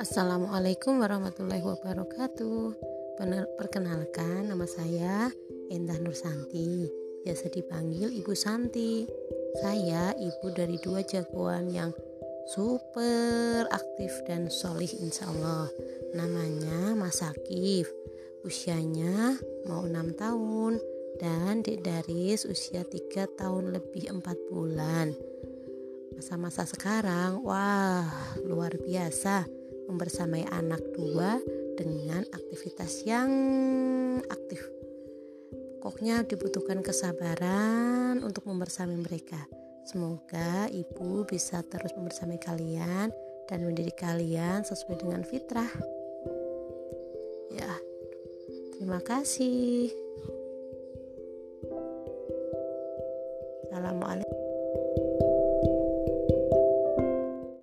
Assalamualaikum warahmatullahi wabarakatuh. Perkenalkan nama saya Endah Nursanti, biasa dipanggil Ibu Santi. Saya ibu dari dua jagoan yang super aktif dan solih insya Allah. Namanya Mas Akif, usianya mau 6 tahun dan Dek Daris usia 3 tahun lebih 4 bulan masa-masa sekarang wah luar biasa membersamai anak dua dengan aktivitas yang aktif. Pokoknya dibutuhkan kesabaran untuk membersamai mereka. Semoga ibu bisa terus membersamai kalian dan mendidik kalian sesuai dengan fitrah. Ya terima kasih. Assalamualaikum